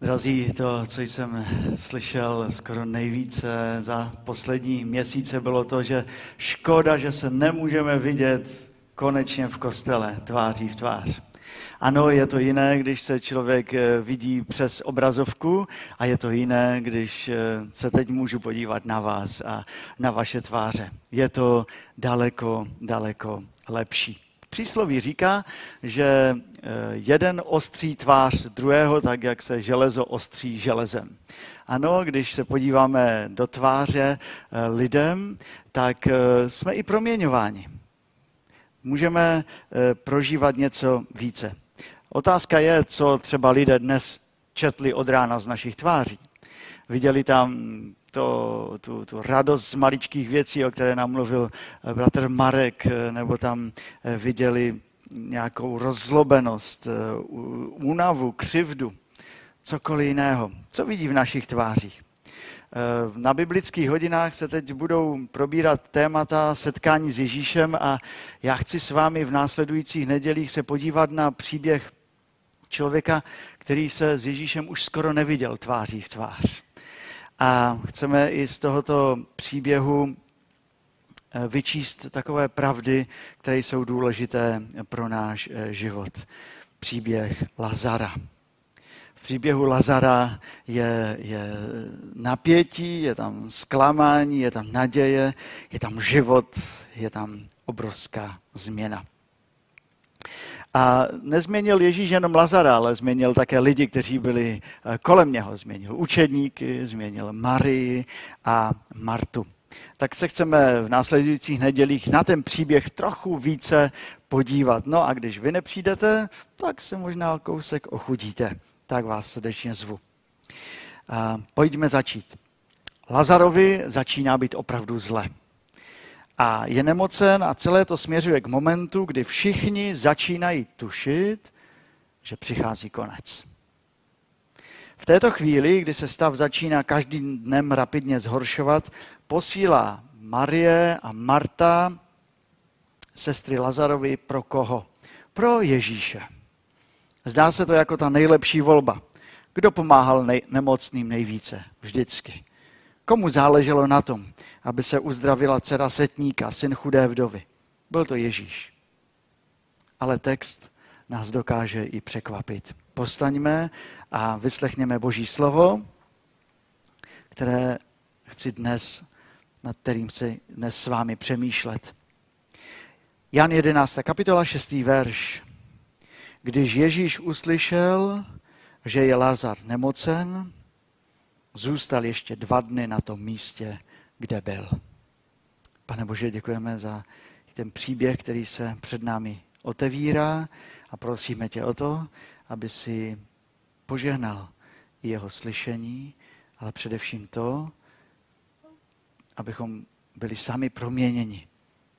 Drazí, to, co jsem slyšel skoro nejvíce za poslední měsíce, bylo to, že škoda, že se nemůžeme vidět konečně v kostele tváří v tvář. Ano, je to jiné, když se člověk eh, vidí přes obrazovku a je to jiné, když eh, se teď můžu podívat na vás a na vaše tváře. Je to daleko, daleko lepší. Přísloví říká, že eh, jeden ostří tvář druhého, tak jak se železo ostří železem. Ano, když se podíváme do tváře lidem, tak jsme i proměňováni. Můžeme prožívat něco více. Otázka je, co třeba lidé dnes četli od rána z našich tváří. Viděli tam to, tu, tu radost z maličkých věcí, o které nám mluvil eh, bratr Marek, eh, nebo tam eh, viděli nějakou rozzlobenost, únavu, křivdu, cokoliv jiného. Co vidí v našich tvářích? Na biblických hodinách se teď budou probírat témata setkání s Ježíšem a já chci s vámi v následujících nedělích se podívat na příběh člověka, který se s Ježíšem už skoro neviděl tváří v tvář. A chceme i z tohoto příběhu eh, vyčíst takové pravdy, které jsou důležité pro náš eh, život. Příběh Lazara. V příběhu Lazara je, je napětí, je tam zklamání, je tam naděje, je tam život, je tam obrovská změna. A nezměnil Ježíš jenom Lazara, ale změnil také lidi, kteří byli eh, kolem něho. Změnil učedníky, změnil Marii a Martu. Tak se chceme v následujících nedělích na ten příběh trochu více podívat. No a když vy nepřijdete, tak se možná kousek ochudíte. Tak vás srdečně zvu. A pojďme začít. Lazarovi začíná být opravdu zle a je nemocen a celé to směřuje k momentu, kdy všichni začínají tušit, že přichází konec. V této chvíli, kdy se stav začíná každým dnem rapidně zhoršovat, posílá Marie a Marta sestry Lazarovi pro koho? Pro Ježíše. Zdá se to jako ta nejlepší volba. Kdo pomáhal nej- nemocným nejvíce? Vždycky. Komu záleželo na tom, aby se uzdravila dcera setníka, syn chudé vdovy? Byl to Ježíš. Ale text nás dokáže i překvapit. Postaňme a vyslechněme Boží slovo, které chci dnes, nad kterým chci dnes s vámi přemýšlet. Jan 11. kapitola 6. verš. Když Ježíš uslyšel, že je Lazar nemocen, zůstal ještě dva dny na tom místě, kde byl. Pane Bože, děkujeme za ten příběh, který se před námi otevírá a prosíme tě o to, aby si požehnal jeho slyšení, ale především to, abychom byli sami proměněni,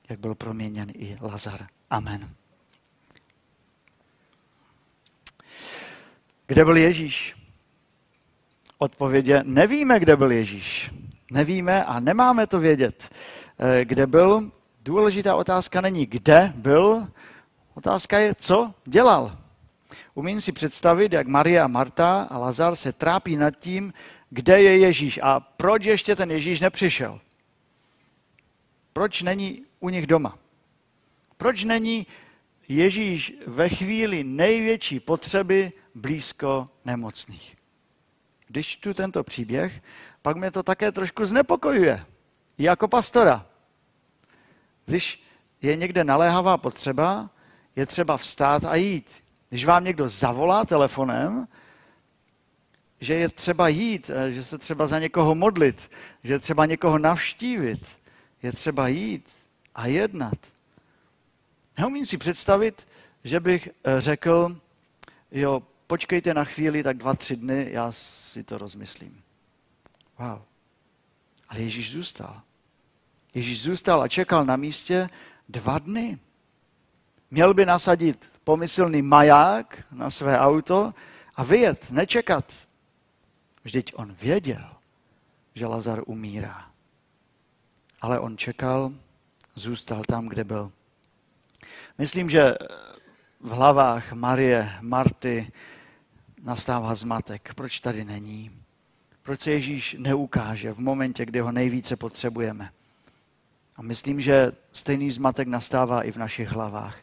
jak byl proměněn i Lazar. Amen. Kde byl Ježíš? Odpovědě nevíme, kde byl Ježíš. Nevíme a nemáme to vědět, eh, kde byl. Důležitá otázka není, kde byl, otázka je, co dělal. Umím si představit, jak Maria, Marta a Lazar se trápí nad tím, kde je Ježíš a proč ještě ten Ježíš nepřišel. Proč není u nich doma? Proč není Ježíš ve chvíli největší potřeby blízko nemocných? Když čtu tento příběh, pak mě to také trošku znepokojuje. Jako pastora. Když je někde naléhavá potřeba, je třeba vstát a jít. Když vám někdo zavolá telefonem, že je třeba jít, eh, že se třeba za někoho modlit, že je třeba někoho navštívit, je třeba jít a jednat. Neumím si představit, že bych eh, řekl, jo, počkejte na chvíli, tak dva, tři dny, já si to rozmyslím. Wow. Ale Ježíš zůstal. Ježíš zůstal a čekal na místě dva dny. Měl by nasadit pomyslný maják na své auto a vyjet, nečekat. Vždyť on věděl, že Lazar umírá. Ale on čekal, zůstal tam, kde byl. Myslím, že v hlavách Marie, Marty, nastává zmatek. Proč tady není? Proč se Ježíš neukáže v momentě, kdy ho nejvíce potřebujeme? A myslím, že stejný zmatek nastává i v našich hlavách.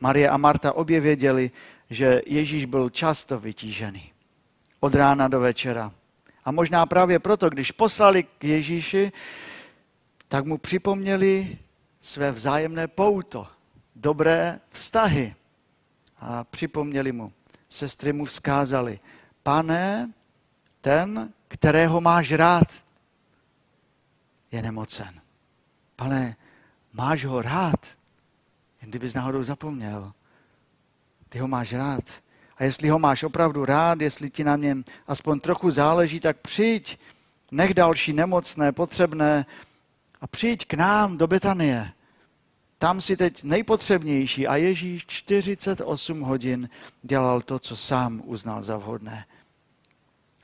Marie a Marta obě věděli, že Ježíš byl často vytížený. Od rána do večera. A možná právě proto, když poslali k Ježíši, tak mu připomněli své vzájemné pouto, dobré vztahy. A připomněli mu, sestry mu vzkázali, pane, ten, kterého máš rád, je nemocen. Pane, máš ho rád? Jen kdybys náhodou zapomněl. Ty ho máš rád. A jestli ho máš opravdu rád, jestli ti na něm aspoň trochu záleží, tak přijď, nech další nemocné, potřebné a přijď k nám do Betanie. Tam si teď nejpotřebnější a Ježíš 48 hodin dělal to, co sám uznal za vhodné.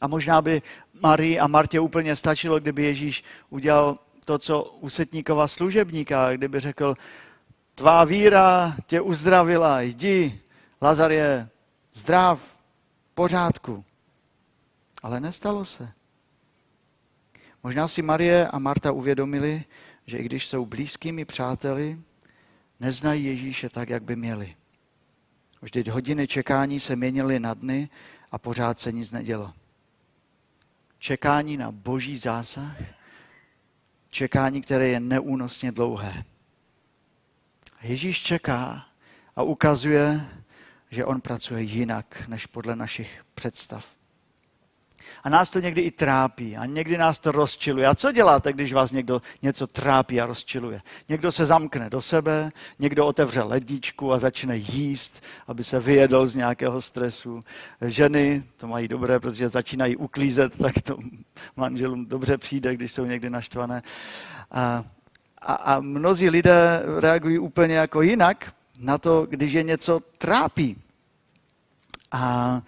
A možná by Marii a Martě úplně stačilo, kdyby Ježíš udělal to, co u setníkova služebníka, kdyby řekl, tvá víra tě uzdravila, jdi, Lazar je zdrav, pořádku. Ale nestalo se. Možná si Marie a Marta uvědomili, že i když jsou blízkými přáteli, neznají Ježíše tak, jak by měli. Vždyť hodiny čekání se měnily na dny a pořád se nic nedělo. Čekání na boží zásah, čekání, které je neúnosně dlouhé. Ježíš čeká a ukazuje, že on pracuje jinak než podle našich představ. A nás to někdy i trápí a někdy nás to rozčiluje. A co děláte, když vás někdo něco trápí a rozčiluje? Někdo se zamkne do sebe, někdo otevře ledničku a začne jíst, aby se vyjedl z nějakého stresu. Ženy to mají dobré, protože začínají uklízet, tak to manželům dobře přijde, když jsou někdy naštvané. A, a, a mnozí lidé reagují úplně jako jinak na to, když je něco trápí. A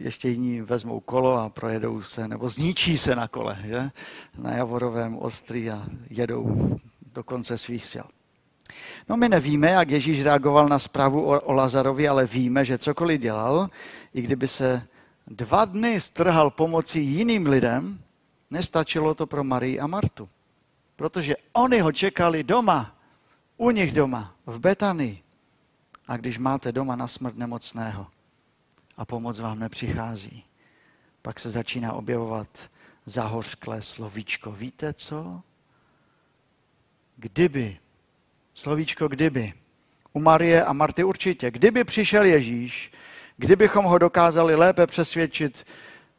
ještě jiní vezmou kolo a projedou se, nebo zničí se na kole, že? na Javorovém ostří a jedou do konce svých sil. No my nevíme, jak Ježíš reagoval na zprávu o, o Lazarovi, ale víme, že cokoliv dělal, i kdyby se dva dny strhal pomocí jiným lidem, nestačilo to pro Marii a Martu. Protože oni ho čekali doma, u nich doma, v Betanii. A když máte doma na smrt nemocného, a pomoc vám nepřichází. Pak se začíná objevovat zahořklé slovíčko. Víte co? Kdyby, slovíčko kdyby, u Marie a Marty určitě, kdyby přišel Ježíš, kdybychom ho dokázali lépe přesvědčit,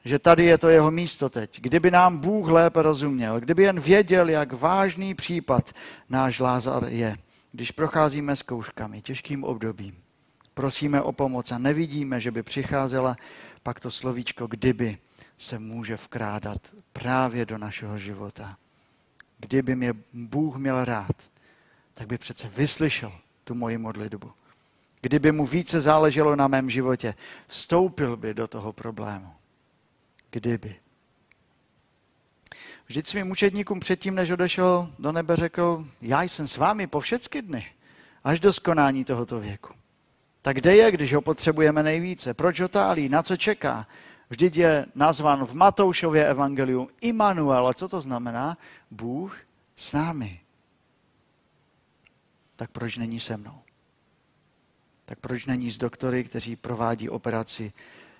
že tady je to jeho místo teď, kdyby nám Bůh lépe rozuměl, kdyby jen věděl, jak vážný případ náš Lázar je, když procházíme zkouškami, těžkým obdobím, prosíme o pomoc a nevidíme, že by přicházela, pak to slovíčko kdyby se může vkrádat právě do našeho života. Kdyby mě Bůh měl rád, tak by přece vyslyšel tu moji modlitbu. Kdyby mu více záleželo na mém životě, vstoupil by do toho problému. Kdyby. Vždyť svým učedníkům předtím, než odešel do nebe, řekl, já jsem s vámi po všechny dny, až do skonání tohoto věku. Tak kde je, když ho potřebujeme nejvíce? Proč otálí? Na co čeká? Vždyť je nazvan v Matoušově evangeliu Immanuel. A co to znamená? Bůh s námi. Tak proč není se mnou? Tak proč není s doktory, kteří provádí operaci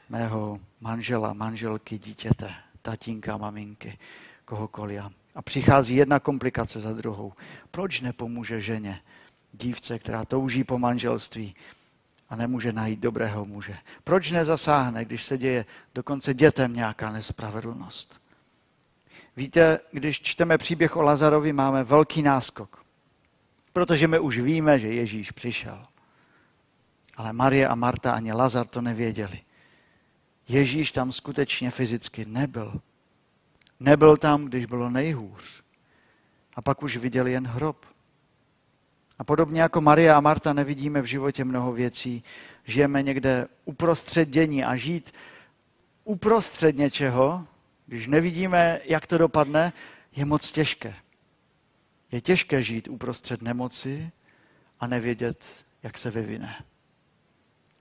mého manžela, manželky, dítěte, tatínka, maminky, kohokoliv. A přichází jedna komplikace za druhou. Proč nepomůže ženě, dívce, která touží po manželství, nemůže najít dobrého muže? Proč nezasáhne, když se děje dokonce dětem nějaká nespravedlnost? Víte, když čteme příběh o Lazarovi, máme velký náskok. Protože my už víme, že Ježíš přišel. Ale Marie a Marta ani Lazar to nevěděli. Ježíš tam skutečně fyzicky nebyl. Nebyl tam, když bylo nejhůř. A pak už viděli jen hrob. A podobně jako Marie a Marta nevidíme v životě mnoho věcí, žijeme někde uprostřed dění a žít uprostřed něčeho, když nevidíme, jak to dopadne, je moc těžké. Je těžké žít uprostřed nemoci a nevědět, jak se vyvine.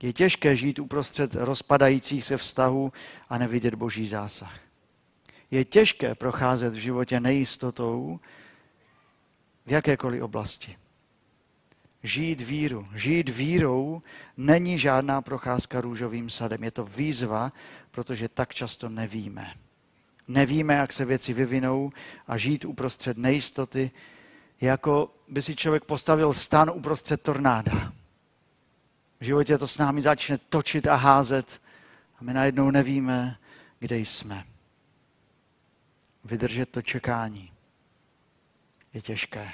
Je těžké žít uprostřed rozpadajících se vztahů a nevidět boží zásah. Je těžké procházet v životě nejistotou v jakékoliv oblasti. Žít víru. Žít vírou není žádná procházka růžovým sadem. Je to výzva, protože tak často nevíme. Nevíme, jak se věci vyvinou a žít uprostřed nejistoty, jako by si člověk postavil stan uprostřed tornáda. V životě to s námi začne točit a házet a my najednou nevíme, kde jsme. Vydržet to čekání je těžké.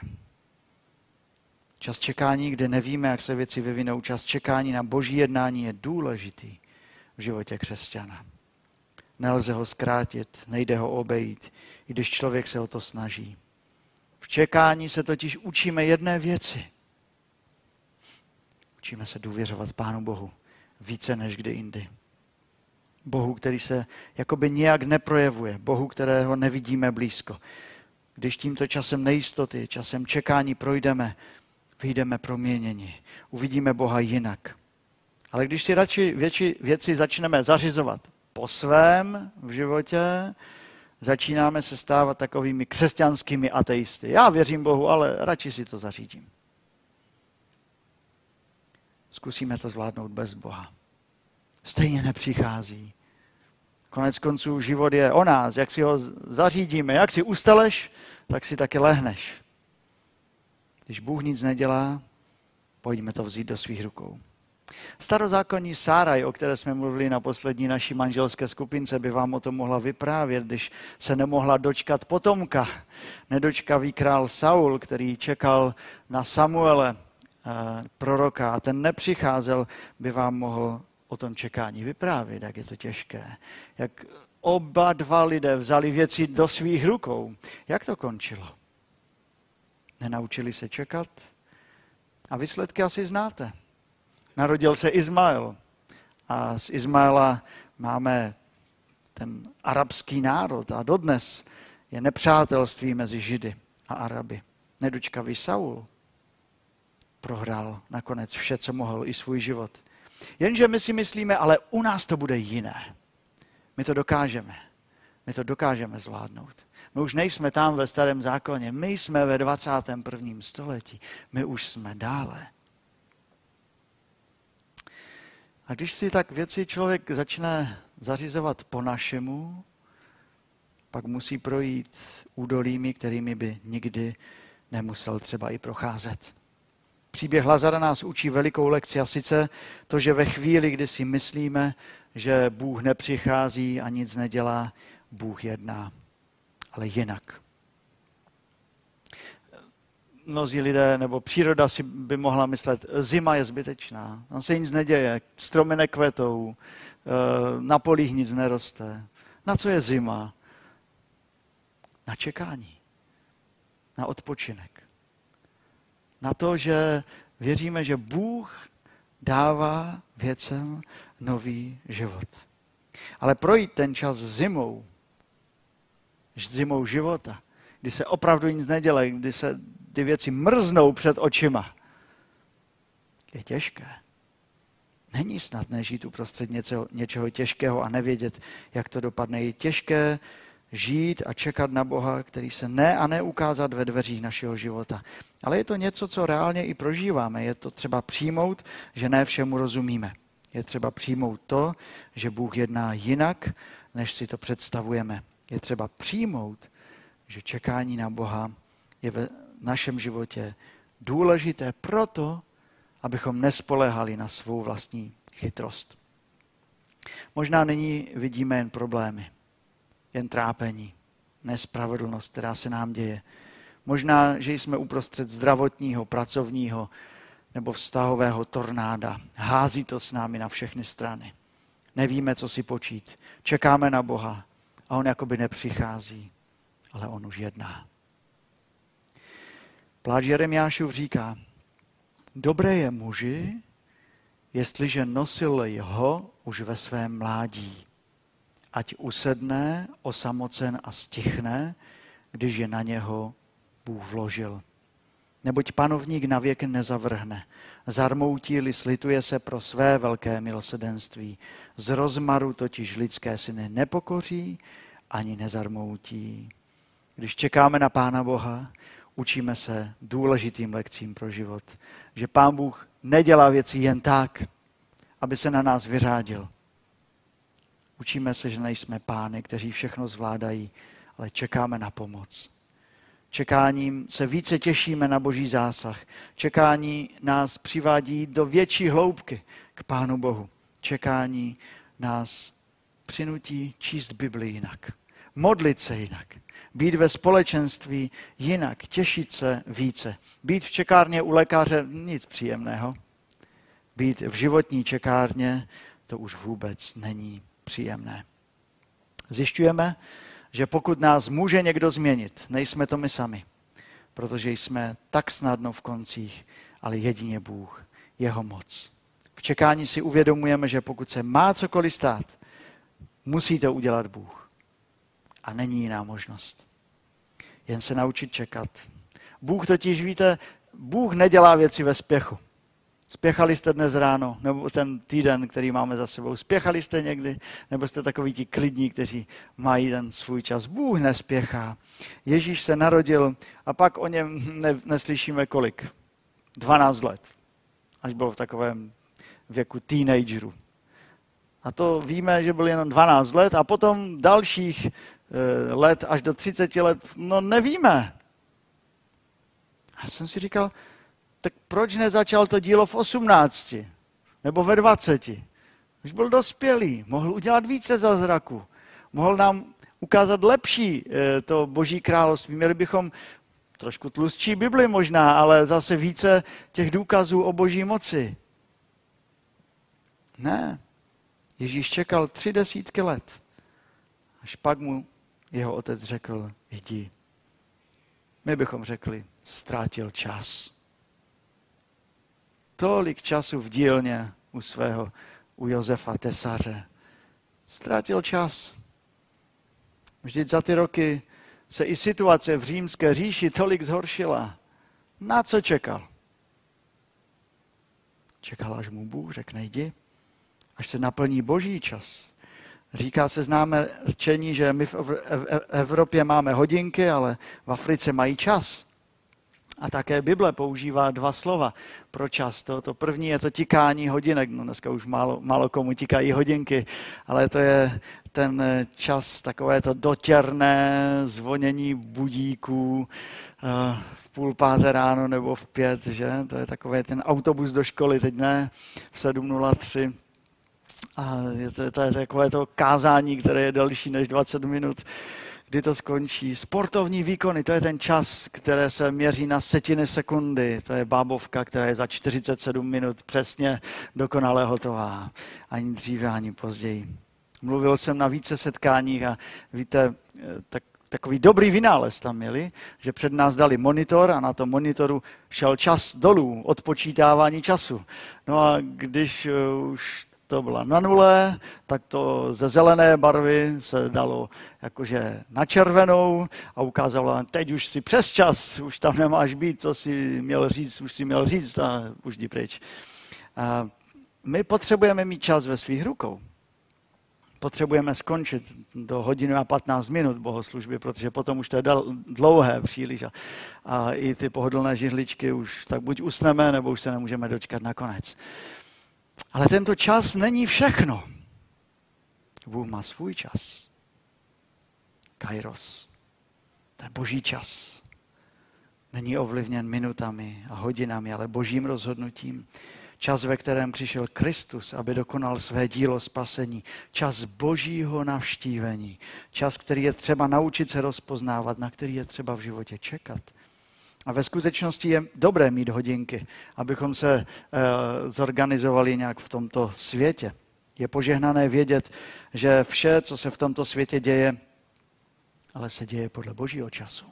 Čas čekání, kde nevíme, jak se věci vyvinou, čas čekání na boží jednání je důležitý v životě křesťana. Nelze ho zkrátit, nejde ho obejít, i když člověk se o to snaží. V čekání se totiž učíme jedné věci. Učíme se důvěřovat Pánu Bohu více než kdy jindy. Bohu, který se jakoby nějak neprojevuje, Bohu, kterého nevidíme blízko. Když tímto časem nejistoty, časem čekání projdeme, vyjdeme proměněni. Uvidíme Boha jinak. Ale když si radši větši věci začneme zařizovat po svém v životě, začínáme se stávat takovými křesťanskými ateisty. Já věřím Bohu, ale radši si to zařídím. Zkusíme to zvládnout bez Boha. Stejně nepřichází. Konec konců život je o nás, jak si ho zařídíme, jak si ustaleš, tak si taky lehneš. Když Bůh nic nedělá, pojďme to vzít do svých rukou. Starozákonní Sáraj, o které jsme mluvili na poslední naší manželské skupince, by vám o tom mohla vyprávět, když se nemohla dočkat potomka. Nedočkavý král Saul, který čekal na Samuele, eh, proroka, a ten nepřicházel, by vám mohl o tom čekání vyprávět, jak je to těžké. Jak oba dva lidé vzali věci do svých rukou. Jak to končilo? Nenaučili se čekat? A výsledky asi znáte. Narodil se Izmael. A z Izmaela máme ten arabský národ a dodnes je nepřátelství mezi Židy a Araby. Nedočkavý Saul prohrál nakonec vše, co mohl, i svůj život. Jenže my si myslíme, ale u nás to bude jiné. My to dokážeme. My to dokážeme zvládnout. My už nejsme tam ve starém zákoně, my jsme ve 21. století, my už jsme dále. A když si tak věci člověk začne zařizovat po našemu, pak musí projít údolími, kterými by nikdy nemusel třeba i procházet. Příběh Lazara nás učí velikou lekci a sice to, že ve chvíli, kdy si myslíme, že Bůh nepřichází a nic nedělá, Bůh jedná, ale jinak. Mnozí lidé nebo příroda si by mohla myslet, zima je zbytečná, tam se nic neděje, stromy nekvetou, eh, na polích nic neroste. Na co je zima? Na čekání, na odpočinek. Na to, že věříme, že Bůh dává věcem nový život. Ale projít ten čas zimou, zimou života, kdy se opravdu nic nedělá, kdy se ty věci mrznou před očima, je těžké. Není snadné žít uprostřed něčeho, něčeho těžkého a nevědět, jak to dopadne. Je těžké žít a čekat na Boha, který se ne a neukázat ve dveřích našeho života. Ale je to něco, co reálně i prožíváme. Je to třeba přijmout, že ne všemu rozumíme. Je třeba přijmout to, že Bůh jedná jinak, než si to představujeme. Je třeba přijmout, že čekání na Boha je ve našem životě důležité proto, abychom nespolehali na svou vlastní chytrost. Možná nyní vidíme jen problémy, jen trápení, nespravedlnost, která se nám děje. Možná, že jsme uprostřed zdravotního, pracovního, nebo vztahového tornáda. Hází to s námi na všechny strany. Nevíme, co si počít. Čekáme na Boha a On jakoby nepřichází, ale On už jedná. Pláč Jeremiášův říká, dobré je muži, jestliže nosil jeho už ve svém mládí. Ať usedne, osamocen a stichne, když je na něho Bůh vložil. Neboť panovník na věk nezavrhne. Zarmoutí-li slituje se pro své velké milosedenství. Z rozmaru totiž lidské syny nepokoří ani nezarmoutí. Když čekáme na Pána Boha, učíme se důležitým lekcím pro život. Že Pán Bůh nedělá věci jen tak, aby se na nás vyřádil. Učíme se, že nejsme pány, kteří všechno zvládají, ale čekáme na pomoc. Čekáním se více těšíme na boží zásah. Čekání nás přivádí do větší hloubky k Pánu Bohu. Čekání nás přinutí číst Bibli jinak. Modlit se jinak. Být ve společenství jinak. Těšit se více. Být v čekárně u lékaře nic příjemného. Být v životní čekárně to už vůbec není příjemné. Zjišťujeme, že pokud nás může někdo změnit, nejsme to my sami, protože jsme tak snadno v koncích, ale jedině Bůh, jeho moc. V čekání si uvědomujeme, že pokud se má cokoliv stát, musí to udělat Bůh. A není jiná možnost. Jen se naučit čekat. Bůh totiž, víte, Bůh nedělá věci ve spěchu. Spěchali jste dnes ráno, nebo ten týden, který máme za sebou. Spěchali jste někdy, nebo jste takoví ti klidní, kteří mají ten svůj čas. Bůh nespěchá. Ježíš se narodil a pak o něm ne, neslyšíme kolik. 12 let. Až byl v takovém věku teenagerů. A to víme, že byl jenom 12 let a potom dalších e, let až do 30 let, no nevíme. Já jsem si říkal, tak proč nezačal to dílo v 18 nebo ve 20? Už byl dospělý, mohl udělat více zázraku, mohl nám ukázat lepší eh, to boží království. Měli bychom trošku tlustší Bibli možná, ale zase více těch důkazů o boží moci. Ne. Ježíš čekal tři desítky let. Až pak mu jeho otec řekl, jdi. My bychom řekli, ztrátil čas tolik času v dílně u svého, u Josefa Tesaře. Ztratil čas. Vždyť za ty roky se i situace v římské říši tolik zhoršila. Na co čekal? Čekal, až mu Bůh řekne, jdi, až se naplní boží čas. Říká se známe řečení, že my v Evropě máme hodinky, ale v Africe mají čas. A také Bible používá dva slova pro čas. To, to první je to tikání hodinek. No dneska už málo, málo komu tikají hodinky, ale to je ten čas, takové to dotěrné zvonění budíků eh, v půl páté ráno nebo v pět, že? To je takové ten autobus do školy, teď ne, v 7.03. A je to, to je takové to kázání, které je delší než 20 minut kdy to skončí. Sportovní výkony, to je ten čas, které se měří na setiny sekundy. To je bábovka, která je za 47 minut přesně dokonale hotová. Ani dříve, ani později. Mluvil jsem na více setkáních a víte, tak, takový dobrý vynález tam měli, že před nás dali monitor a na tom monitoru šel čas dolů, odpočítávání času. No a když už to byla na nule, tak to ze zelené barvy se dalo jakože na červenou a ukázalo, teď už si přes čas, už tam nemáš být, co si měl říct, už si měl říct a už jdi pryč. A my potřebujeme mít čas ve svých rukou. Potřebujeme skončit do hodiny a 15 minut bohoslužby, protože potom už to je dlouhé příliš a, a i ty pohodlné žihličky už tak buď usneme, nebo už se nemůžeme dočkat na konec. Ale tento čas není všechno. Bůh má svůj čas. Kairos. To je boží čas. Není ovlivněn minutami a hodinami, ale božím rozhodnutím. Čas, ve kterém přišel Kristus, aby dokonal své dílo spasení. Čas božího navštívení. Čas, který je třeba naučit se rozpoznávat, na který je třeba v životě čekat. A ve skutečnosti je dobré mít hodinky, abychom se e, zorganizovali nějak v tomto světě. Je požehnané vědět, že vše, co se v tomto světě děje, ale se děje podle božího času.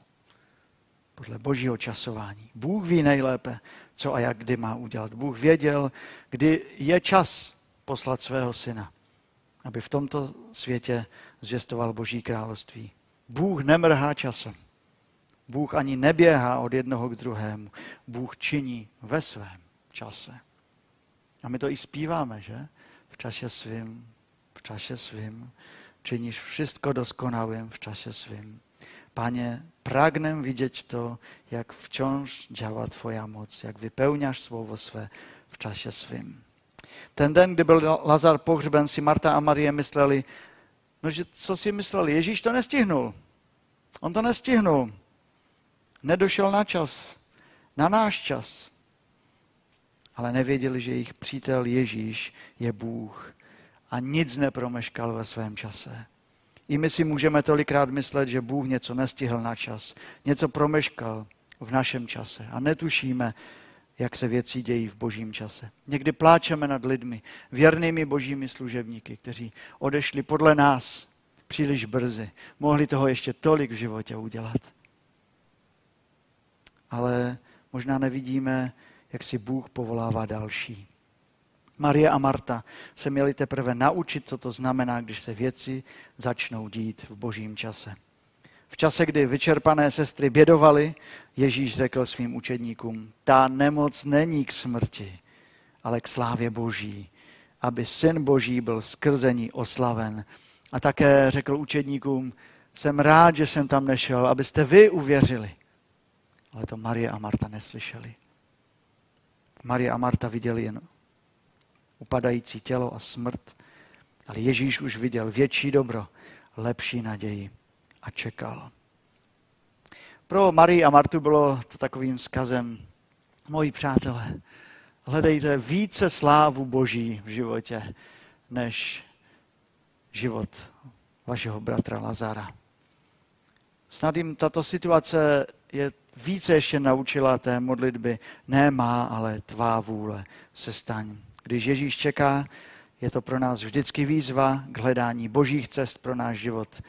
Podle božího časování. Bůh ví nejlépe, co a jak kdy má udělat. Bůh věděl, kdy je čas poslat svého syna, aby v tomto světě zvěstoval boží království. Bůh nemrhá časem. Bůh ani neběhá od jednoho k druhému. Bůh činí ve svém čase. A my to i zpíváme, že? V čase svým, v čase svým. Činíš všechno doskonałym v čase svým. Panie, pragnem widzieć to, jak wciąż działa Twoja moc, jak wypełniasz słowo swe w czasie swym. Ten den, kdy byl Lazar pohřben, si Marta a Marie mysleli, no že co si mysleli, Ježíš to nestihnul. On to nestihnul. Nedošel na čas, na náš čas. Ale nevěděli, že jejich přítel Ježíš je Bůh a nic nepromeškal ve svém čase. I my si můžeme tolikrát myslet, že Bůh něco nestihl na čas, něco promeškal v našem čase a netušíme, jak se věci dějí v božím čase. Někdy pláčeme nad lidmi, věrnými božími služebníky, kteří odešli podle nás příliš brzy. Mohli toho ještě tolik v životě udělat. Ale možná nevidíme, jak si Bůh povolává další. Marie a Marta se měli teprve naučit, co to znamená, když se věci začnou dít v božím čase. V čase, kdy vyčerpané sestry bědovaly, Ježíš řekl svým učedníkům, ta nemoc není k smrti, ale k slávě boží, aby syn boží byl skrze ní oslaven. A také řekl učedníkům, jsem rád, že jsem tam nešel, abyste vy uvěřili. Ale to Marie a Marta neslyšeli. Marie a Marta viděli jen upadající tělo a smrt, ale Ježíš už viděl větší dobro, lepší naději a čekal. Pro Marii a Martu bylo to takovým skazem, moji přátelé, hledejte více slávu Boží v životě, než život vašeho bratra Lazara. Snad jim tato situace je více ještě naučila té modlitby. Ne má, ale tvá vůle se staň. Když Ježíš čeká, je to pro nás vždycky výzva k hledání božích cest pro náš život.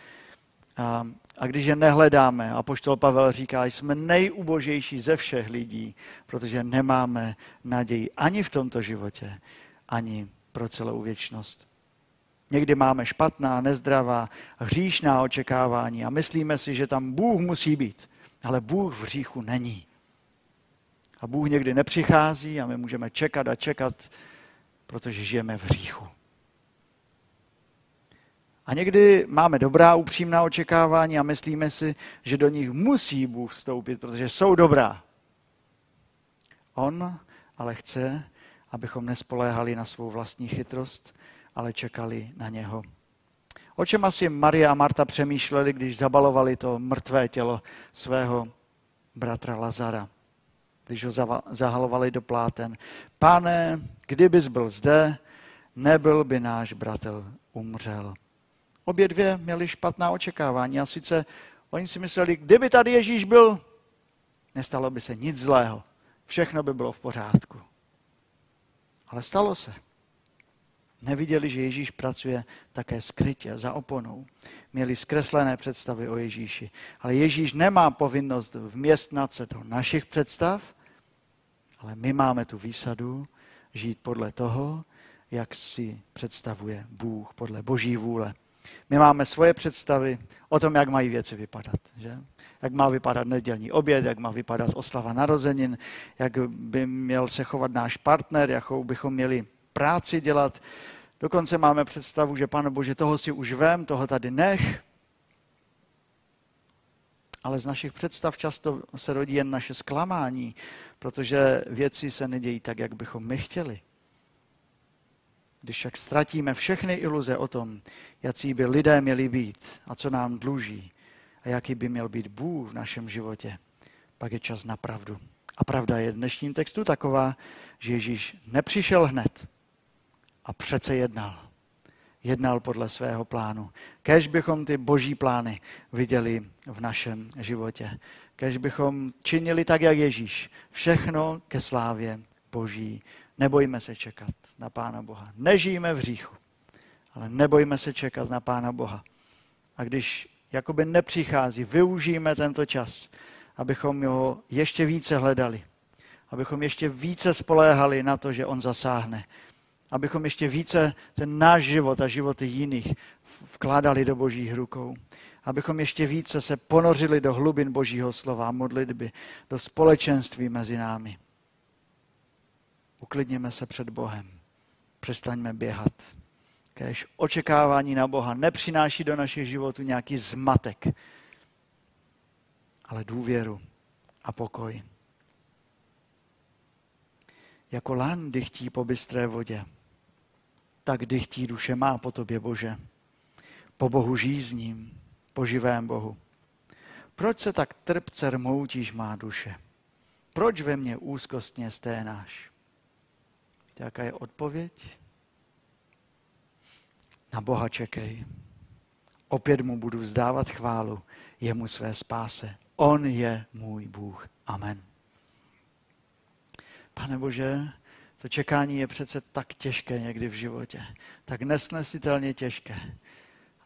A, a když je nehledáme, a poštol Pavel říká, jsme nejubožejší ze všech lidí, protože nemáme naději ani v tomto životě, ani pro celou věčnost. Někdy máme špatná, nezdravá, hříšná očekávání a myslíme si, že tam Bůh musí být. Ale Bůh v hříchu není. A Bůh někdy nepřichází a my můžeme čekat a čekat, protože žijeme v hříchu. A někdy máme dobrá, upřímná očekávání a myslíme si, že do nich musí Bůh vstoupit, protože jsou dobrá. On ale chce, abychom nespoléhali na svou vlastní chytrost, ale čekali na něho. O čem asi Marie a Marta přemýšleli, když zabalovali to mrtvé tělo svého bratra Lazara? když ho zahalovali do pláten. Pane, kdybys byl zde, nebyl by náš bratel umřel. Obě dvě měly špatná očekávání a sice oni si mysleli, kdyby tady Ježíš byl, nestalo by se nic zlého. Všechno by bylo v pořádku. Ale stalo se. Neviděli, že Ježíš pracuje také skrytě, za oponou. Měli zkreslené představy o Ježíši. Ale Ježíš nemá povinnost vměstnat se do našich představ, ale my máme tu výsadu žít podle toho, jak si představuje Bůh, podle Boží vůle. My máme svoje představy o tom, jak mají věci vypadat. Že? Jak má vypadat nedělní oběd, jak má vypadat oslava narozenin, jak by měl se chovat náš partner, jakou bychom měli práci dělat. Dokonce máme představu, že Pane Bože, toho si už vem, toho tady nech, ale z našich představ často se rodí jen naše zklamání, protože věci se nedějí tak, jak bychom my chtěli. Když však ztratíme všechny iluze o tom, jaký by lidé měli být a co nám dluží a jaký by měl být Bůh v našem životě, pak je čas na pravdu. A pravda je v dnešním textu taková, že Ježíš nepřišel hned a přece jednal jednal podle svého plánu. Kež bychom ty boží plány viděli v našem životě. Kež bychom činili tak, jak Ježíš. Všechno ke slávě boží. Nebojme se čekat na Pána Boha. Nežijeme v hříchu, ale nebojme se čekat na Pána Boha. A když jakoby nepřichází, využijeme tento čas, abychom ho ještě více hledali, abychom ještě více spoléhali na to, že on zasáhne, abychom ještě více ten náš život a životy jiných vkládali do božích rukou. abychom ještě více se ponořili do hlubin Božího slova modlitby, do společenství mezi námi. Uklidněme se před Bohem. Přestaňme běhat. Kéž očekávání na Boha nepřináší do našich životů nějaký zmatek, ale důvěru a pokoj. Jako lán dychtí po bystré vodě, tak dychtí duše má po tobě, Bože. Po Bohu žízním, po živém Bohu. Proč se tak trpce rmoutíš má duše? Proč ve mně úzkostně sténáš? Víte, jaká je odpověď? Na Boha čekej. Opět mu budu vzdávat chválu, jemu své spáse. On je můj Bůh. Amen. Pane Bože, to čekání je přece tak těžké někdy v životě, tak nesnesitelně těžké.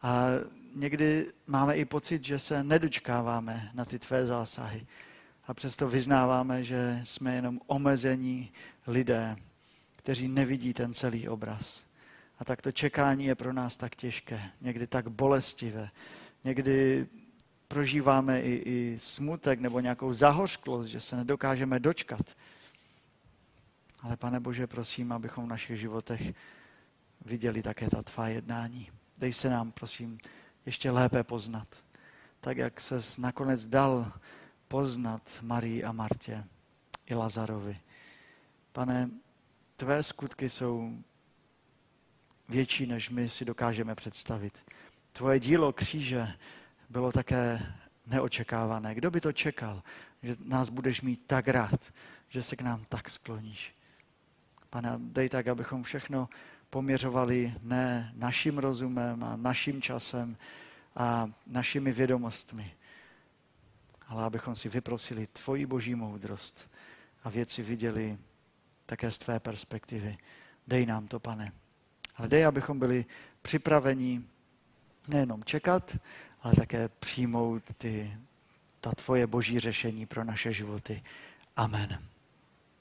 A někdy máme i pocit, že se nedočkáváme na ty tvé zásahy. A přesto vyznáváme, že jsme jenom omezení lidé, kteří nevidí ten celý obraz. A tak to čekání je pro nás tak těžké, někdy tak bolestivé. Někdy prožíváme i, i smutek nebo nějakou zahořklost, že se nedokážeme dočkat. Ale pane Bože, prosím, abychom v našich životech viděli také ta tvá jednání. Dej se nám, prosím, ještě lépe poznat. Tak, jak se nakonec dal poznat Marii a Martě i Lazarovi. Pane, tvé skutky jsou větší, než my si dokážeme představit. Tvoje dílo kříže bylo také neočekávané. Kdo by to čekal, že nás budeš mít tak rád, že se k nám tak skloníš. Pane, dej tak, abychom všechno poměřovali ne naším rozumem a naším časem a našimi vědomostmi, ale abychom si vyprosili tvoji boží moudrost a věci viděli také z tvé perspektivy. Dej nám to, pane. Ale dej, abychom byli připraveni nejenom čekat, ale také přijmout ty, ta tvoje boží řešení pro naše životy. Amen.